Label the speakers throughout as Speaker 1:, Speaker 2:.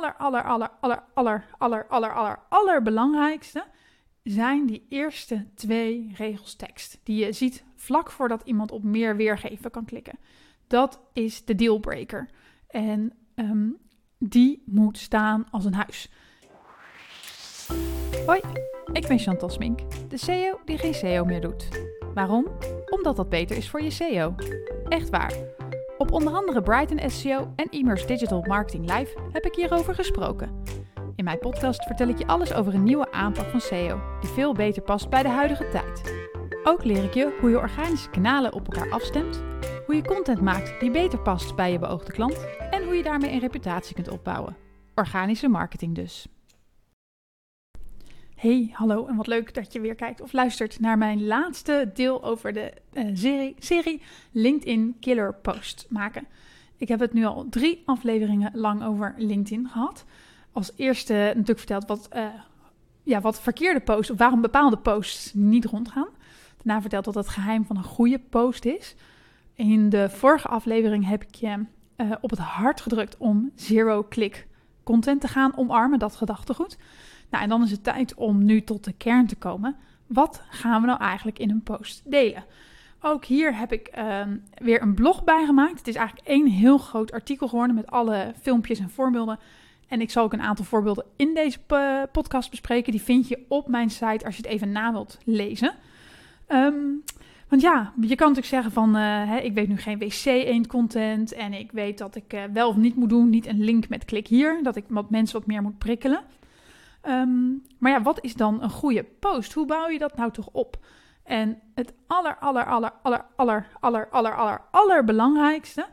Speaker 1: aller, aller, aller, aller, aller, aller, aller, aller, allerbelangrijkste zijn die eerste twee regels tekst. Die je ziet vlak voordat iemand op meer weergeven kan klikken. Dat is de dealbreaker. En ehm, die moet staan als een huis. Hoi, ik ben Chantal Smink, de CEO die geen SEO meer doet. Waarom? Omdat dat beter is voor je SEO. Echt waar. Op onder andere Brighton SEO en Immers Digital Marketing Live heb ik hierover gesproken. In mijn podcast vertel ik je alles over een nieuwe aanpak van SEO, die veel beter past bij de huidige tijd. Ook leer ik je hoe je organische kanalen op elkaar afstemt, hoe je content maakt die beter past bij je beoogde klant en hoe je daarmee een reputatie kunt opbouwen. Organische marketing dus. Hey, hallo en wat leuk dat je weer kijkt of luistert naar mijn laatste deel over de uh, serie, serie LinkedIn Killer Post maken. Ik heb het nu al drie afleveringen lang over LinkedIn gehad. Als eerste natuurlijk verteld wat, uh, ja, wat verkeerde posts, of waarom bepaalde posts niet rondgaan. Daarna verteld wat het geheim van een goede post is. In de vorige aflevering heb ik je uh, op het hart gedrukt om zero-click content te gaan omarmen, dat gedachtegoed. Nou, en dan is het tijd om nu tot de kern te komen. Wat gaan we nou eigenlijk in een post delen? Ook hier heb ik uh, weer een blog bij gemaakt. Het is eigenlijk één heel groot artikel geworden met alle filmpjes en voorbeelden. En ik zal ook een aantal voorbeelden in deze podcast bespreken. Die vind je op mijn site als je het even na wilt lezen. Um, want ja, je kan natuurlijk zeggen van, uh, hè, ik weet nu geen wc-eend content en ik weet dat ik uh, wel of niet moet doen, niet een link met klik hier, dat ik wat mensen wat meer moet prikkelen. Um, maar ja, wat is dan een goede post? Hoe bouw je dat nou toch op? En het aller, aller, aller, aller, aller, aller, aller, aller, allerbelangrijkste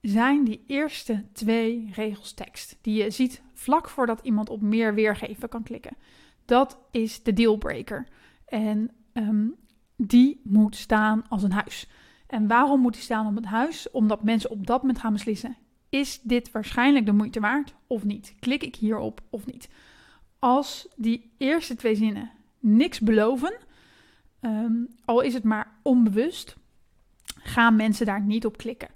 Speaker 1: zijn die eerste twee regels tekst. Die je ziet vlak voordat iemand op meer weergeven kan klikken. Dat is de dealbreaker. En um, die moet staan als een huis. En waarom moet die staan op het huis? Omdat mensen op dat moment gaan beslissen: is dit waarschijnlijk de moeite waard of niet? Klik ik hierop of niet? Als die eerste twee zinnen niks beloven, um, al is het maar onbewust, gaan mensen daar niet op klikken.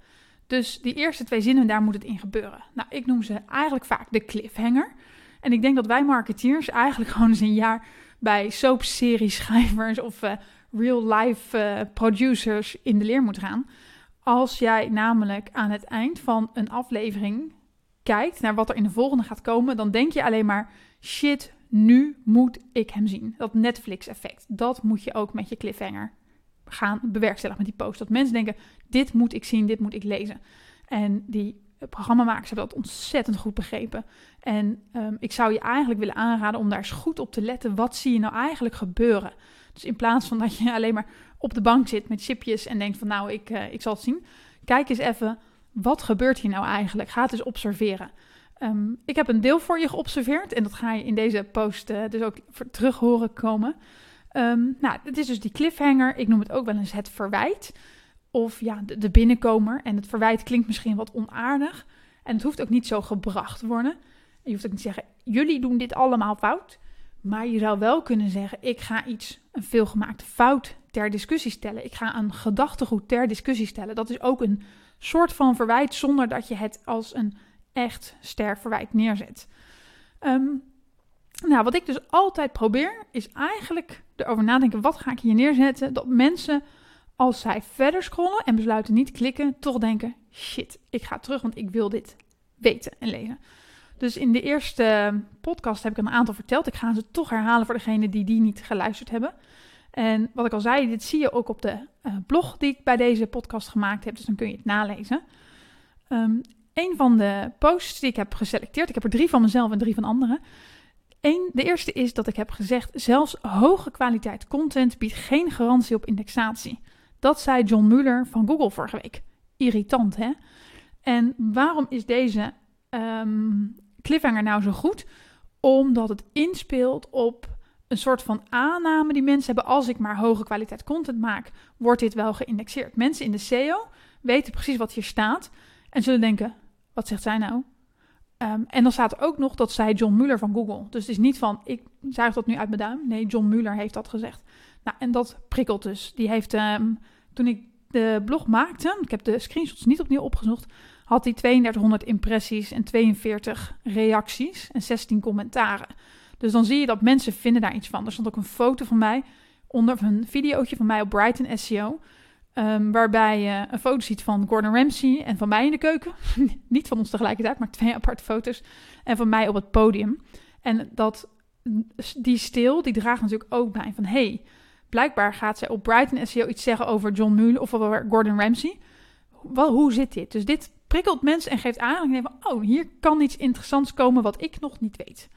Speaker 1: Dus die eerste twee zinnen, daar moet het in gebeuren. Nou, ik noem ze eigenlijk vaak de cliffhanger. En ik denk dat wij marketeers eigenlijk gewoon eens een jaar bij soapserie schrijvers of uh, real-life uh, producers in de leer moeten gaan. Als jij namelijk aan het eind van een aflevering kijkt naar wat er in de volgende gaat komen, dan denk je alleen maar: shit, nu moet ik hem zien. Dat Netflix-effect. Dat moet je ook met je cliffhanger gaan bewerkstelligen met die post. Dat mensen denken: dit moet ik zien, dit moet ik lezen. En die programmamakers hebben dat ontzettend goed begrepen. En um, ik zou je eigenlijk willen aanraden om daar eens goed op te letten. Wat zie je nou eigenlijk gebeuren? Dus in plaats van dat je alleen maar op de bank zit met chipjes en denkt van nou, ik, uh, ik zal het zien. Kijk eens even, wat gebeurt hier nou eigenlijk? Ga het eens observeren. Um, ik heb een deel voor je geobserveerd en dat ga je in deze post uh, dus ook terug horen komen. Um, nou, het is dus die cliffhanger. Ik noem het ook wel eens het verwijt. Of ja, de, de binnenkomer. En het verwijt klinkt misschien wat onaardig. En het hoeft ook niet zo gebracht te worden. Je hoeft ook niet te zeggen, jullie doen dit allemaal fout. Maar je zou wel kunnen zeggen: ik ga iets, een veelgemaakte fout ter discussie stellen. Ik ga een gedachtegoed ter discussie stellen. Dat is ook een soort van verwijt zonder dat je het als een echt sterk verwijt neerzet. Um, nou, wat ik dus altijd probeer, is eigenlijk erover nadenken: wat ga ik hier neerzetten? Dat mensen, als zij verder scrollen en besluiten niet klikken, toch denken: shit, ik ga terug, want ik wil dit weten en lezen. Dus in de eerste podcast heb ik een aantal verteld. Ik ga ze toch herhalen voor degenen die die niet geluisterd hebben. En wat ik al zei, dit zie je ook op de uh, blog die ik bij deze podcast gemaakt heb. Dus dan kun je het nalezen. Um, een van de posts die ik heb geselecteerd, ik heb er drie van mezelf en drie van anderen. Eén, de eerste is dat ik heb gezegd, zelfs hoge kwaliteit content biedt geen garantie op indexatie. Dat zei John Muller van Google vorige week. Irritant, hè? En waarom is deze um, cliffhanger nou zo goed? Omdat het inspeelt op een soort van aanname die mensen hebben. Als ik maar hoge kwaliteit content maak, wordt dit wel geïndexeerd. Mensen in de SEO weten precies wat hier staat en zullen denken: wat zegt zij nou? Um, en dan staat ook nog dat zij John Muller van Google. Dus het is niet van ik zuig dat nu uit mijn duim. Nee, John Muller heeft dat gezegd. Nou, en dat prikkelt dus. Die heeft um, toen ik de blog maakte, ik heb de screenshots niet opnieuw opgezocht, had hij 3200 impressies en 42 reacties en 16 commentaren. Dus dan zie je dat mensen vinden daar iets van. Er stond ook een foto van mij onder een videootje van mij op Brighton SEO. Ehm, waarbij je een foto ziet van Gordon Ramsay en van mij in de keuken. Niet van ons tegelijkertijd, maar twee aparte foto's. En van mij op het podium. En dat, die stil, die draagt natuurlijk ook bij van... hey, blijkbaar gaat zij op Brighton SEO iets zeggen over John Mullen of over Gordon Ramsay. Wel, hoe zit dit? Dus dit prikkelt mensen en geeft aan. Oh, hier kan iets interessants komen wat ik nog niet weet.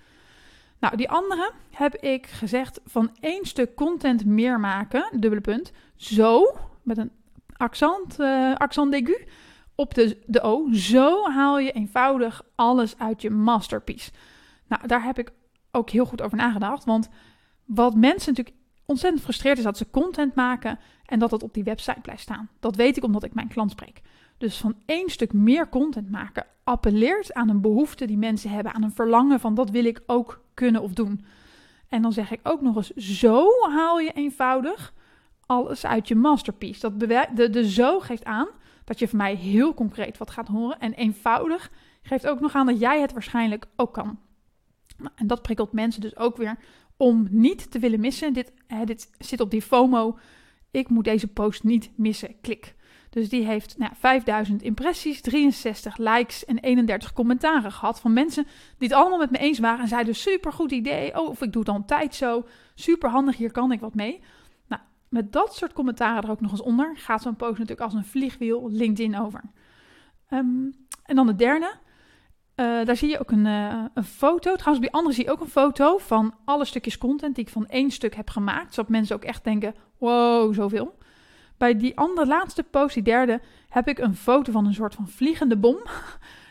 Speaker 1: Nou, die andere heb ik gezegd van één stuk content meer maken, dubbele punt, zo, met een accent, uh, accent aigu, op de, de O. Zo haal je eenvoudig alles uit je masterpiece. Nou, daar heb ik ook heel goed over nagedacht, want wat mensen natuurlijk ontzettend frustreert is dat ze content maken en dat het op die website blijft staan. Dat weet ik omdat ik mijn klant spreek. Dus van één stuk meer content maken appelleert aan een behoefte die mensen hebben, aan een verlangen van dat wil ik ook kunnen of doen. En dan zeg ik ook nog eens, zo haal je eenvoudig alles uit je masterpiece. Dat de, de zo geeft aan dat je van mij heel concreet wat gaat horen. En eenvoudig geeft ook nog aan dat jij het waarschijnlijk ook kan. Nou, en dat prikkelt mensen dus ook weer om niet te willen missen. Dit, hè, dit zit op die FOMO. Ik moet deze post niet missen. Klik. Dus die heeft nou, 5000 impressies, 63 likes en 31 commentaren gehad van mensen die het allemaal met me eens waren en zeiden super goed idee. Oh, of ik doe dan tijd zo. Super handig, hier kan ik wat mee. Met dat soort commentaren er ook nog eens onder gaat zo'n post natuurlijk als een vliegwiel LinkedIn over. Ehm, en dan de derde. Uh, daar zie je ook een, uh, een foto. Trouwens, die andere zie je ook een foto van alle stukjes content die ik van één stuk heb gemaakt. Zodat mensen ook echt denken, wow, zoveel. Bij die andere laatste post, die derde, heb ik een foto van een soort van vliegende bom.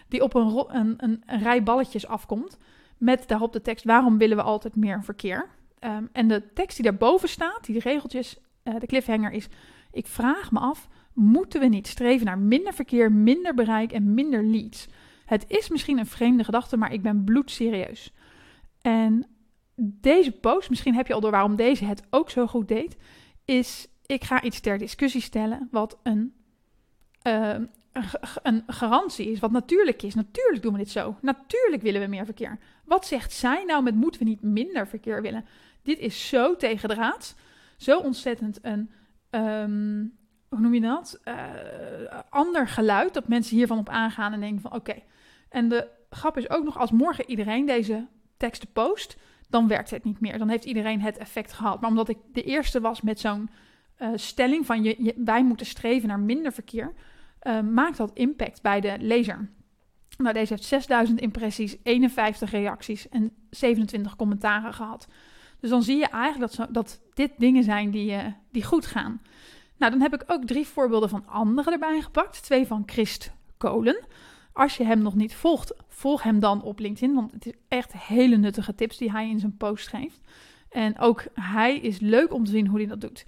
Speaker 1: Die op een, een, een, rij balletjes afkomt. Met daarop de tekst: Waarom willen we altijd meer verkeer? Um, en de tekst die daarboven staat, die regeltjes, uh, de cliffhanger is: Ik vraag me af, moeten we niet streven naar minder verkeer, minder bereik en minder leads? Het is misschien een vreemde gedachte, maar ik ben bloedserieus. En deze post, misschien heb je al door waarom deze het ook zo goed deed, is ik ga iets ter discussie stellen wat een, uh, een garantie is, wat natuurlijk is. Natuurlijk doen we dit zo. Natuurlijk willen we meer verkeer. Wat zegt zij nou met moeten we niet minder verkeer willen? Dit is zo tegendraads, zo ontzettend een, um, hoe noem je dat? Uh, ander geluid, dat mensen hiervan op aangaan en denken van oké. En de grap is ook nog, als morgen iedereen deze teksten post, dan werkt het niet meer. Dan heeft iedereen het effect gehad. Maar omdat ik de eerste was met zo'n uh, stelling van je, wij moeten streven naar minder verkeer, uh, maakt dat impact bij de lezer. Nou, deze heeft 6000 impressies, 51 reacties en 27 commentaren gehad. Dus dan zie je eigenlijk dat, zo, dat dit dingen zijn die, uh, die goed gaan. Nou, dan heb ik ook drie voorbeelden van anderen erbij gepakt. Twee van Christ Kolen. Als je hem nog niet volgt, volg hem dan op LinkedIn. Want het is echt hele nuttige tips die hij in zijn post geeft. En ook hij is leuk om te zien hoe hij dat doet.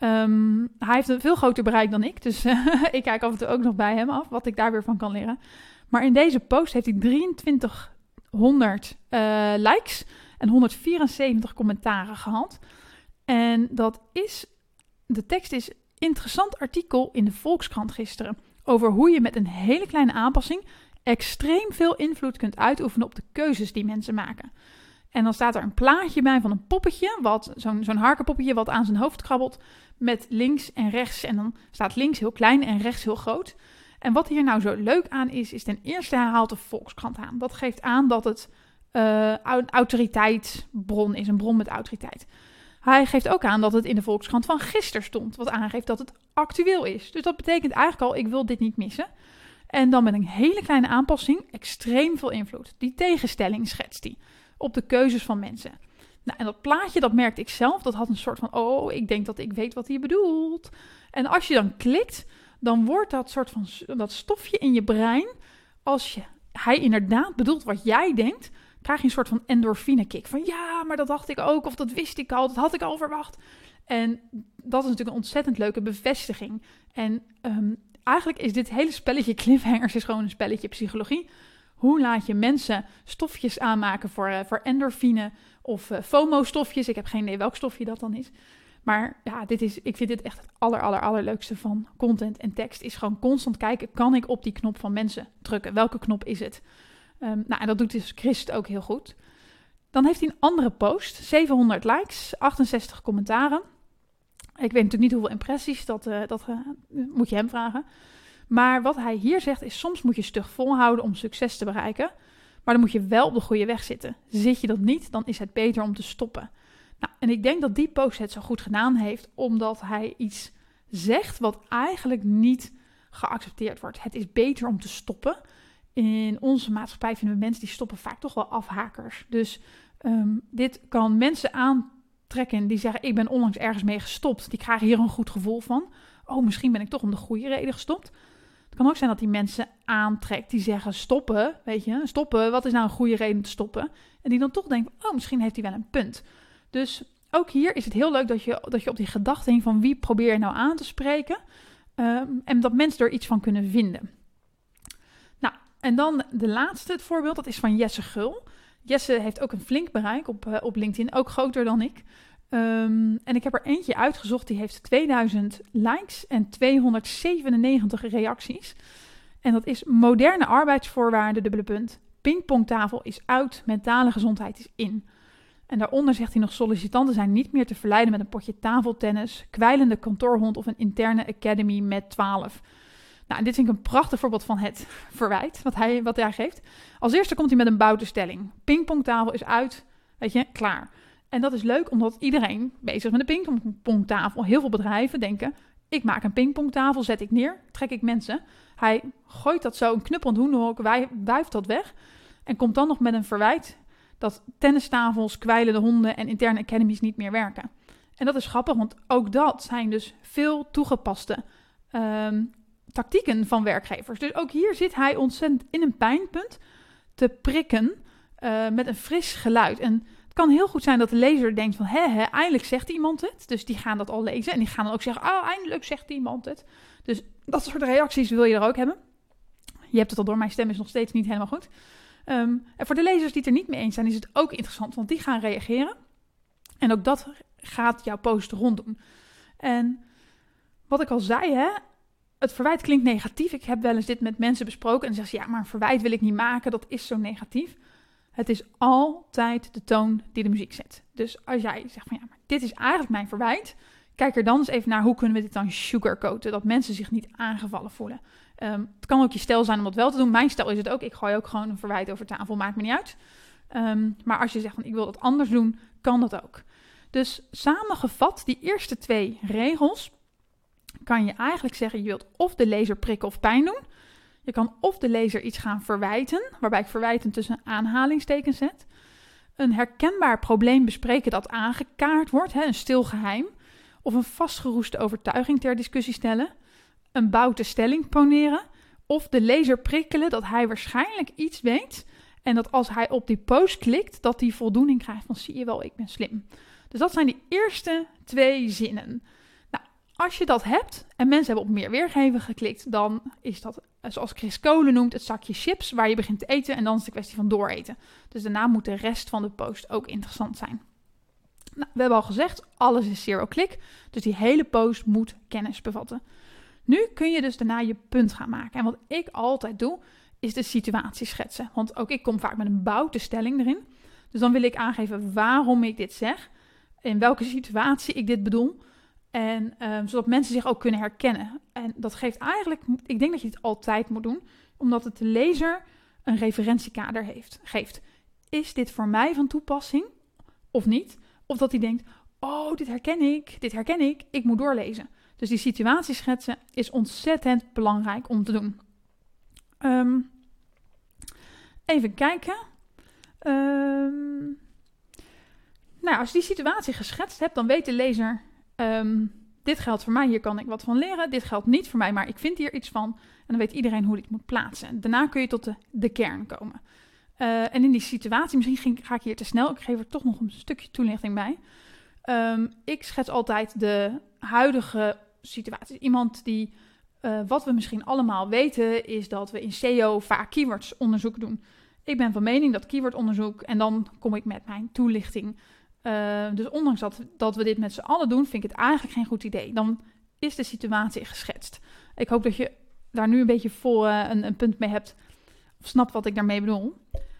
Speaker 1: Um, hij heeft een veel groter bereik dan ik, dus ik kijk af en toe ook nog bij hem af wat ik daar weer van kan leren. Maar in deze post heeft hij 2300 uh, eh, likes en 174 commentaren gehad. En dat is, de tekst is interessant artikel in de Volkskrant gisteren over hoe je met een hele kleine aanpassing extreem veel invloed kunt uitoefenen op de keuzes die mensen maken. En dan staat er een plaatje bij van een poppetje, wat, zo'n, zo'n harkenpoppetje wat aan zijn hoofd krabbelt, met links en rechts. En dan staat links heel klein en rechts heel groot. En wat hier nou zo leuk aan is, is ten eerste hij haalt de Volkskrant aan. Dat geeft aan dat het een autoriteitsbron is, een bron met autoriteit. Hij geeft ook aan dat het in de Volkskrant van gisteren stond, wat aangeeft dat het actueel is. Dus dat betekent eigenlijk al, ik wil dit niet missen. En dan met een hele kleine aanpassing extreem veel invloed. Die tegenstelling schetst hij op de keuzes van mensen. Nou, en dat plaatje, dat merkte ik zelf. Dat had een soort van, oh, ik denk dat ik weet wat hij bedoelt. En als je dan klikt, dan wordt dat soort van, dat stofje in je brein, als je, hij inderdaad bedoelt wat jij denkt, krijg je een soort van endorfine kick. Van ja, maar dat dacht ik ook, of dat wist ik al, dat had ik al verwacht. En dat is natuurlijk een ontzettend leuke bevestiging. En um, eigenlijk is dit hele spelletje cliffhangers is gewoon een spelletje psychologie. Hoe laat je mensen stofjes aanmaken voor, uh, voor endorfine of uh, FOMO-stofjes? Ik heb geen idee welk stofje dat dan is. Maar ja, dit is, ik vind dit echt het aller, aller, allerleukste van content en tekst. Is gewoon constant kijken, kan ik op die knop van mensen drukken? Welke knop is het? Um, nou, en dat doet dus Christ ook heel goed. Dan heeft hij een andere post, 700 likes, 68 commentaren. Ik weet natuurlijk niet hoeveel impressies, dat, uh, dat uh, moet je hem vragen. Maar wat hij hier zegt is, soms moet je stug volhouden om succes te bereiken. Maar dan moet je wel op de goede weg zitten. Zit je dat niet, dan is het beter om te stoppen. Nou, en ik denk dat die post het zo goed gedaan heeft, omdat hij iets zegt wat eigenlijk niet geaccepteerd wordt. Het is beter om te stoppen. In onze maatschappij vinden we mensen die stoppen vaak toch wel afhakers. Dus um, dit kan mensen aantrekken die zeggen: Ik ben onlangs ergens mee gestopt. Die krijgen hier een goed gevoel van. Oh, misschien ben ik toch om de goede reden gestopt. Het kan ook zijn dat die mensen aantrekt die zeggen: Stoppen, weet je, stoppen. Wat is nou een goede reden te stoppen? En die dan toch denken: Oh, misschien heeft hij wel een punt. Dus ook hier is het heel leuk dat je, dat je op die gedachte heen van wie probeer je nou aan te spreken. Um, en dat mensen er iets van kunnen vinden. En dan de laatste, het voorbeeld, dat is van Jesse Gul. Jesse heeft ook een flink bereik op, uh, op LinkedIn, ook groter dan ik. Um, en ik heb er eentje uitgezocht, die heeft 2000 likes en 297 reacties. En dat is moderne arbeidsvoorwaarden, dubbele punt. Pingpongtafel is uit, mentale gezondheid is in. En daaronder zegt hij nog: sollicitanten zijn niet meer te verleiden met een potje tafeltennis, kwijlende kantoorhond of een interne academy met 12. Nou, en dit vind ik een prachtig voorbeeld van het verwijt wat hij, wat hij geeft. Als eerste komt hij met een bouwtestelling. Pingpongtafel is uit, weet je, klaar. En dat is leuk omdat iedereen bezig is met een pingpongtafel. Heel veel bedrijven denken: ik maak een pingpongtafel, zet ik neer, trek ik mensen. Hij gooit dat zo een knuppelend hoenderhok, wuift dat weg en komt dan nog met een verwijt dat tennistafels, kwijlende honden en interne academies niet meer werken. En dat is grappig, want ook dat zijn dus veel toegepaste um, tactieken van werkgevers. Dus ook hier zit hij ontzettend in een pijnpunt te prikken uh, met een fris geluid. En het kan heel goed zijn dat de lezer denkt van, hè, hè, eindelijk zegt iemand het. Dus die gaan dat al lezen en die gaan dan ook zeggen, oh, eindelijk zegt iemand het. Dus dat soort reacties wil je er ook hebben. Je hebt het al door, mijn stem is nog steeds niet helemaal goed. Um, en voor de lezers die het er niet mee eens zijn, is het ook interessant, want die gaan reageren. En ook dat gaat jouw post ronddoen. En wat ik al zei, hè, het verwijt klinkt negatief. Ik heb wel eens dit met mensen besproken en zeggen ze, ja, maar een verwijt wil ik niet maken, dat is zo negatief. Het is altijd de toon die de muziek zet. Dus als jij zegt van, ja, maar dit is eigenlijk mijn verwijt, kijk er dan eens even naar hoe kunnen we dit dan sugarcoaten, dat mensen zich niet aangevallen voelen. Um, het kan ook je stijl zijn om dat wel te doen. Mijn stijl is het ook. Ik gooi ook gewoon een verwijt over tafel, maakt me niet uit. Um, maar als je zegt van ik wil dat anders doen, kan dat ook. Dus samengevat, die eerste twee regels, kan je eigenlijk zeggen: je wilt of de lezer prikken of pijn doen. Je kan of de lezer iets gaan verwijten, waarbij ik verwijten tussen aanhalingstekens zet. Een herkenbaar probleem bespreken dat aangekaart wordt, hè, een stil geheim. Of een vastgeroeste overtuiging ter discussie stellen een boute stelling poneren of de lezer prikkelen dat hij waarschijnlijk iets weet en dat als hij op die post klikt, dat hij voldoening krijgt van zie je wel, ik ben slim. Dus dat zijn die eerste twee zinnen. Als je dat hebt en mensen hebben op meer weergeven geklikt, dan is dat, zoals Chris Kolen noemt, het zakje chips waar je begint te eten en dan is het de kwestie van dooreten. Dus daarna moet de rest van de post ook interessant zijn. Nou, we hebben al gezegd, alles is zero click, dus die hele post moet kennis bevatten. Nu kun je dus daarna je punt gaan maken. En wat ik altijd doe, is de situatie schetsen. Want ook ik kom vaak met een boute stelling erin. Dus dan wil ik aangeven waarom ik dit zeg. In welke situatie ik dit bedoel. En um, zodat mensen zich ook kunnen herkennen. En dat geeft eigenlijk, ik denk dat je dit altijd moet doen, omdat het de lezer een referentiekader heeft, geeft. Is dit voor mij van toepassing of niet? Of dat hij denkt, oh, dit herken ik, dit herken ik, ik moet doorlezen. Dus die situatie schetsen is ontzettend belangrijk om te doen. Um, even kijken. Um, nou, als je die situatie geschetst hebt, dan weet de lezer: um, dit geldt voor mij, hier kan ik wat van leren. Dit geldt niet voor mij, maar ik vind hier iets van. En dan weet iedereen hoe dit moet plaatsen. Daarna kun je tot de, de kern komen. Uh, en in die situatie, misschien ging, ga ik hier te snel, ik geef er toch nog een stukje toelichting bij. Um, ik schets altijd de huidige situatie. Iemand die, uh, wat we misschien allemaal weten, is dat we in SEO vaak keywords onderzoek doen. Ik ben van mening dat keywordonderzoek, en dan kom ik met mijn toelichting, Uh, dus ondanks dat, dat we dit met z'n allen doen, vind ik het eigenlijk geen goed idee. Dan is de situatie geschetst. Ik hoop dat je daar nu een beetje voor uh, een, een, punt mee hebt. Of snapt wat ik daarmee bedoel.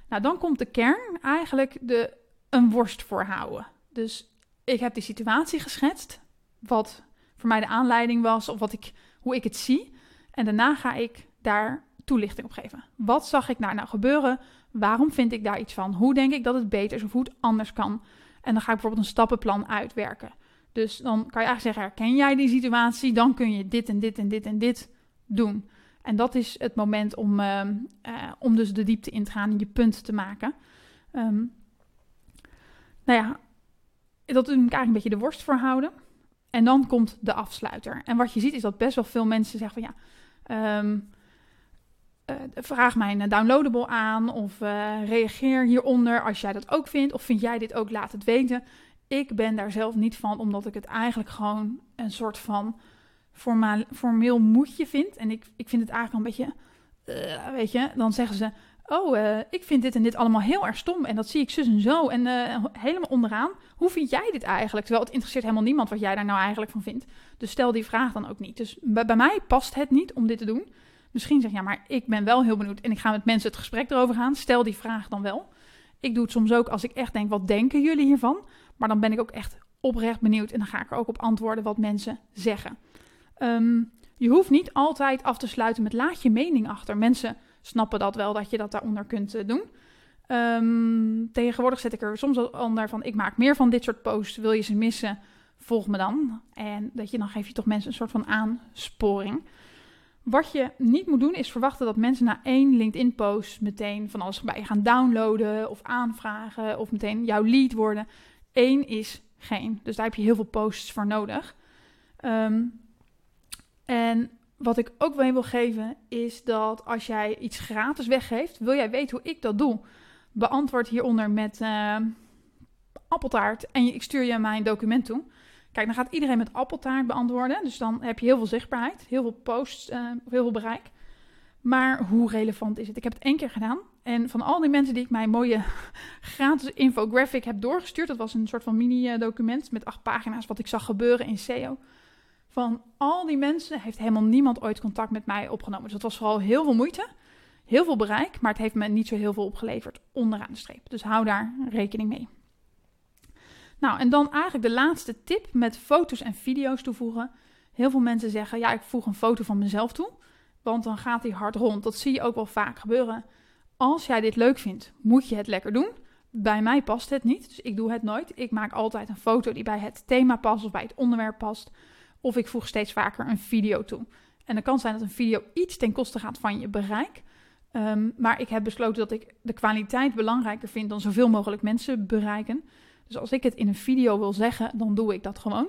Speaker 1: Nou, dan komt de kern eigenlijk de, een worst voorhouden. Dus ik heb die situatie geschetst. Wat voor mij de aanleiding was. Of wat ik, hoe ik het zie. En daarna ga ik daar toelichting op geven. Wat zag ik daar nou gebeuren? Waarom vind ik daar iets van? Hoe denk ik dat het beter is of hoe het anders kan? En dan ga ik bijvoorbeeld een stappenplan uitwerken. Dus dan kan je eigenlijk zeggen: herken jij die situatie? Dan kun je dit en dit en dit en dit doen. En dat is het moment om, uh, uh, om dus de diepte in te gaan en je punt te maken. Um, nou ja, dat is eigenlijk een beetje de worst voorhouden. En dan komt de afsluiter. En wat je ziet is dat best wel veel mensen zeggen van ja, um, uh, vraag mijn downloadable aan of uh, reageer hieronder als jij dat ook vindt. Of vind jij dit ook, laat het weten. Ik ben daar zelf niet van, omdat ik het eigenlijk gewoon een soort van formaal, formeel moedje vind. En ik, ik vind het eigenlijk een beetje, uh, weet je, dan zeggen ze... Oh, ik vind dit en dit allemaal heel erg stom. En dat zie ik zus en zo. En helemaal onderaan. Hoe vind jij dit eigenlijk? Terwijl het interesseert helemaal niemand wat jij daar nou eigenlijk van vindt. Dus stel die vraag dan ook niet. Dus bij mij past het niet om dit te doen. Misschien zeg je, ja, maar ik ben wel heel benieuwd. En ik ga met mensen het gesprek erover gaan. Stel die vraag dan wel. Ik doe het soms ook als ik echt denk, wat denken jullie hiervan? Maar dan ben ik ook echt oprecht benieuwd. En dan ga ik er ook op antwoorden wat mensen zeggen. Um, je hoeft niet altijd af te sluiten met laat je mening achter. Mensen snappen dat wel, dat je dat daaronder kunt uh, doen. Um, tegenwoordig zet ik er soms onder van, ik maak meer van dit soort posts. Wil je ze missen, volg me dan. En dat je dan geef je toch mensen een soort van aansporing. Wat je niet moet doen is verwachten dat mensen na één LinkedIn-post meteen van alles bij gaan downloaden of aanvragen of meteen jouw lead worden. Eén is geen. Dus daar heb je heel veel posts voor nodig. Um, en wat ik ook wel wil geven is dat als jij iets gratis weggeeft, wil jij weten hoe ik dat doe? Beantwoord hieronder met uh, appeltaart en ik stuur je mijn document toe. Kijk, dan gaat iedereen met appeltaart beantwoorden. Dus dan heb je heel veel zichtbaarheid, heel veel posts, uh, heel veel bereik. Maar hoe relevant is het? Ik heb het één keer gedaan. En van al die mensen die ik mijn mooie gratis infographic heb doorgestuurd, dat was een soort van mini-document met acht pagina's wat ik zag gebeuren in SEO. Van al die mensen heeft helemaal niemand ooit contact met mij opgenomen. Dus dat was vooral heel veel moeite, heel veel bereik, maar het heeft me niet zo heel veel opgeleverd onderaan de streep. Dus hou daar rekening mee. Nou, en dan eigenlijk de laatste tip met foto's en video's toevoegen. Heel veel mensen zeggen, ja, ik voeg een foto van mezelf toe, want dan gaat die hard rond. Dat zie je ook wel vaak gebeuren. Als jij dit leuk vindt, moet je het lekker doen. Bij mij past het niet, dus ik doe het nooit. Ik maak altijd een foto die bij het thema past of bij het onderwerp past. Of ik voeg steeds vaker een video toe. En dan kan zijn dat een video iets ten koste gaat van je bereik. Um, maar ik heb besloten dat ik de kwaliteit belangrijker vind dan zoveel mogelijk mensen bereiken. Dus als ik het in een video wil zeggen, dan doe ik dat gewoon.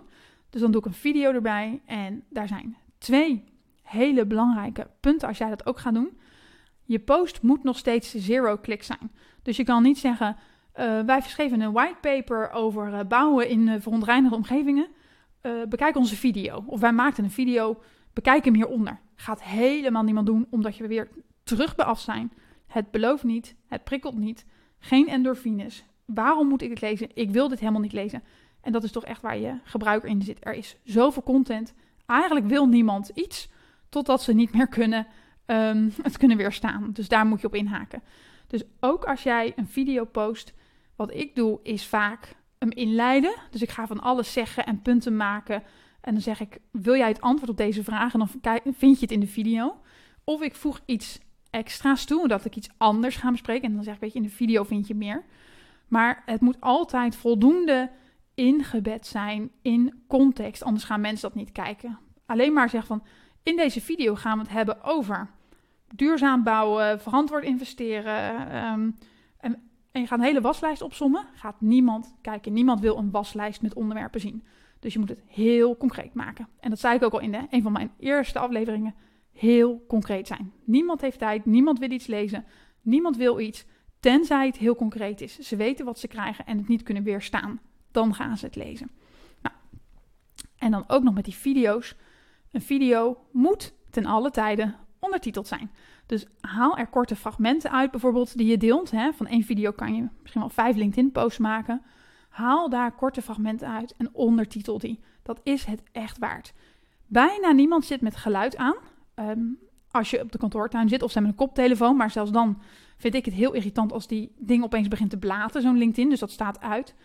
Speaker 1: Dus dan doe ik een video erbij. En daar zijn twee hele belangrijke punten als jij dat ook gaat doen. Je post moet nog steeds zero click zijn. Dus je kan niet zeggen: uh, wij verschreven een whitepaper over uh, bouwen in uh, verontreinigde omgevingen. Bekijk onze video. Of wij maakten een video, bekijk hem hieronder. Gaat helemaal niemand doen, omdat je weer terug zijn. Het belooft niet, het prikkelt niet. Geen endorfines. Waarom moet ik het lezen? Ik wil dit helemaal niet lezen. En dat is toch echt waar je gebruiker in zit. Er is zoveel content. Eigenlijk wil niemand iets, totdat ze niet meer kunnen, um, het kunnen weerstaan. Dus daar moet je op inhaken. Dus ook als jij een video post, wat ik doe, is vaak hem inleiden. Dus ik ga van alles zeggen en punten maken. En dan zeg ik: Wil jij het antwoord op deze vraag? En dan vind je het in de video. Of ik voeg iets extra's toe, dat ik iets anders ga bespreken. En dan zeg ik: Weet je, in de video vind je meer. Maar het moet altijd voldoende ingebed zijn in context. Anders gaan mensen dat niet kijken. Alleen maar zeggen van: In deze video gaan we het hebben over duurzaam bouwen, verantwoord investeren. Um, en je gaat een hele waslijst opsommen, gaat niemand kijken. Niemand wil een waslijst met onderwerpen zien. Dus je moet het heel concreet maken. En dat zei ik ook al in een van mijn eerste afleveringen. Heel concreet zijn. Niemand heeft tijd, niemand wil iets lezen, niemand wil iets, tenzij het heel concreet is. Ze weten wat ze krijgen en het niet kunnen weerstaan. Dan gaan ze het lezen. Nou, en dan ook nog met die video's. Een video moet ten alle tijden ondertiteld zijn. Dus haal er korte fragmenten uit, bijvoorbeeld die je deelt. Hè. Van één video kan je misschien wel vijf LinkedIn-posts maken. Haal daar korte fragmenten uit en ondertitel die. Dat is het echt waard. Bijna niemand zit met geluid aan. Ehm, als je op de kantoortuin zit of zijn met een koptelefoon. Maar zelfs dan vind ik het heel irritant als die ding opeens begint te blaten, zo'n LinkedIn. Dus dat staat uit.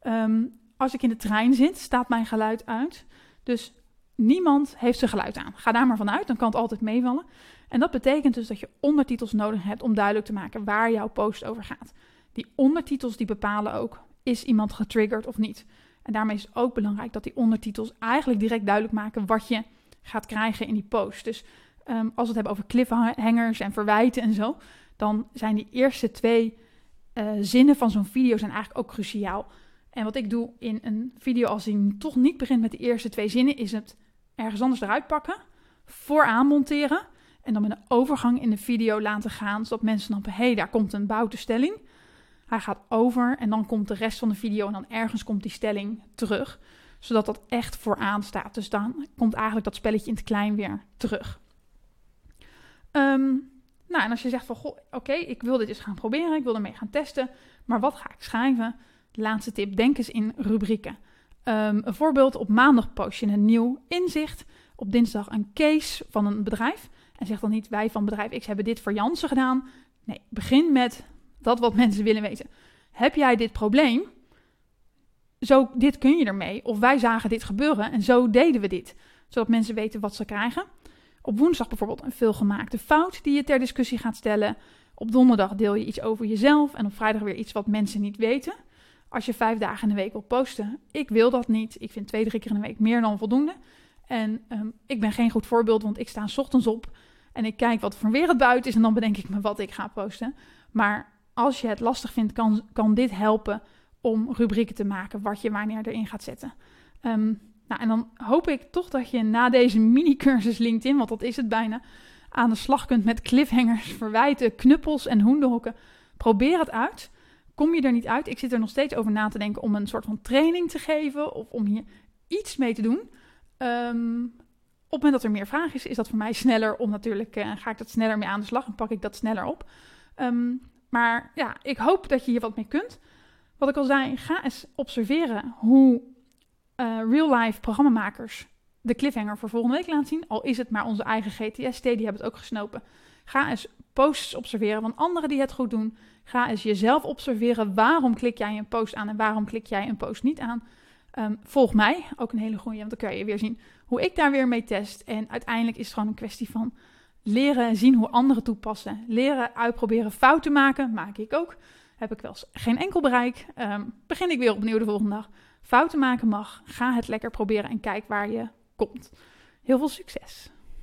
Speaker 1: Ehm, als ik in de trein zit, staat mijn geluid uit. Dus niemand heeft zijn geluid aan. Ga daar maar vanuit, dan kan het altijd meevallen. En dat betekent dus dat je ondertitels nodig hebt om duidelijk te maken waar jouw post over gaat. Die ondertitels die bepalen ook, is iemand getriggerd of niet? En daarmee is het ook belangrijk dat die ondertitels eigenlijk direct duidelijk maken wat je gaat krijgen in die post. Dus um, als we het hebben over cliffhangers en verwijten en zo, dan zijn die eerste twee uh, zinnen van zo'n video zijn eigenlijk ook cruciaal. En wat ik doe in een video als die toch niet begint met de eerste twee zinnen, is het ergens anders eruit pakken, vooraan monteren en dan met een overgang in de video laten gaan, zodat mensen snappen, hé, hey, daar komt een bouwtestelling. Hij gaat over en dan komt de rest van de video en dan ergens komt die stelling terug, zodat dat echt vooraan staat. Dus dan komt eigenlijk dat spelletje in het klein weer terug. Um, nou, en als je zegt van, goh, oké, ik wil dit eens gaan proberen, ik wil ermee gaan testen, maar wat ga ik schrijven? Laatste tip, denk eens in rubrieken. Um, een voorbeeld, op maandag post je een nieuw inzicht, op dinsdag een case van een bedrijf. En zeg dan niet, wij van bedrijf X hebben dit voor Jansen gedaan. Nee, begin met dat wat mensen willen weten. Heb jij dit probleem? Zo, dit kun je ermee. Of wij zagen dit gebeuren en zo deden we dit. Zodat mensen weten wat ze krijgen. Op woensdag bijvoorbeeld een veelgemaakte fout die je ter discussie gaat stellen. Op donderdag deel je iets over jezelf en op vrijdag weer iets wat mensen niet weten. Als je vijf dagen in de week wil posten, ik wil dat niet. Ik vind twee, drie keer in de week meer dan voldoende. En um, ik ben geen goed voorbeeld, want ik sta s ochtends op en ik kijk wat voor weer het buiten is en dan bedenk ik me wat ik ga posten. Maar als je het lastig vindt, kan, kan dit helpen om rubrieken te maken wat je wanneer erin gaat zetten. Um, nou, en dan hoop ik toch dat je na deze mini-cursus LinkedIn, want dat is het bijna, aan de slag kunt met cliffhangers, verwijten, knuppels en hoenderhokken. Probeer het uit. Kom je er niet uit? Ik zit er nog steeds over na te denken om een soort van training te geven of om hier iets mee te doen. Um, op het moment dat er meer vraag is, is dat voor mij sneller om natuurlijk, uh, ga ik dat sneller mee aan de slag en pak ik dat sneller op. Um, maar ja, ik hoop dat je hier wat mee kunt. Wat ik al zei, ga eens observeren hoe uh, real-life programmamakers de cliffhanger voor volgende week laten zien. Al is het maar onze eigen GTST, die hebben het ook gesnopen. Ga eens posts observeren van anderen die het goed doen. Ga eens jezelf observeren. Waarom klik jij een post aan en waarom klik jij een post niet aan? Um, volg mij, ook een hele goede, want dan kun je weer zien hoe ik daar weer mee test. En uiteindelijk is het gewoon een kwestie van leren zien hoe anderen toepassen. Leren uitproberen, fouten maken, maak ik ook. Heb ik wel eens geen enkel bereik. Um, begin ik weer opnieuw de volgende dag. Fouten maken mag. Ga het lekker proberen en kijk waar je komt. Heel veel succes!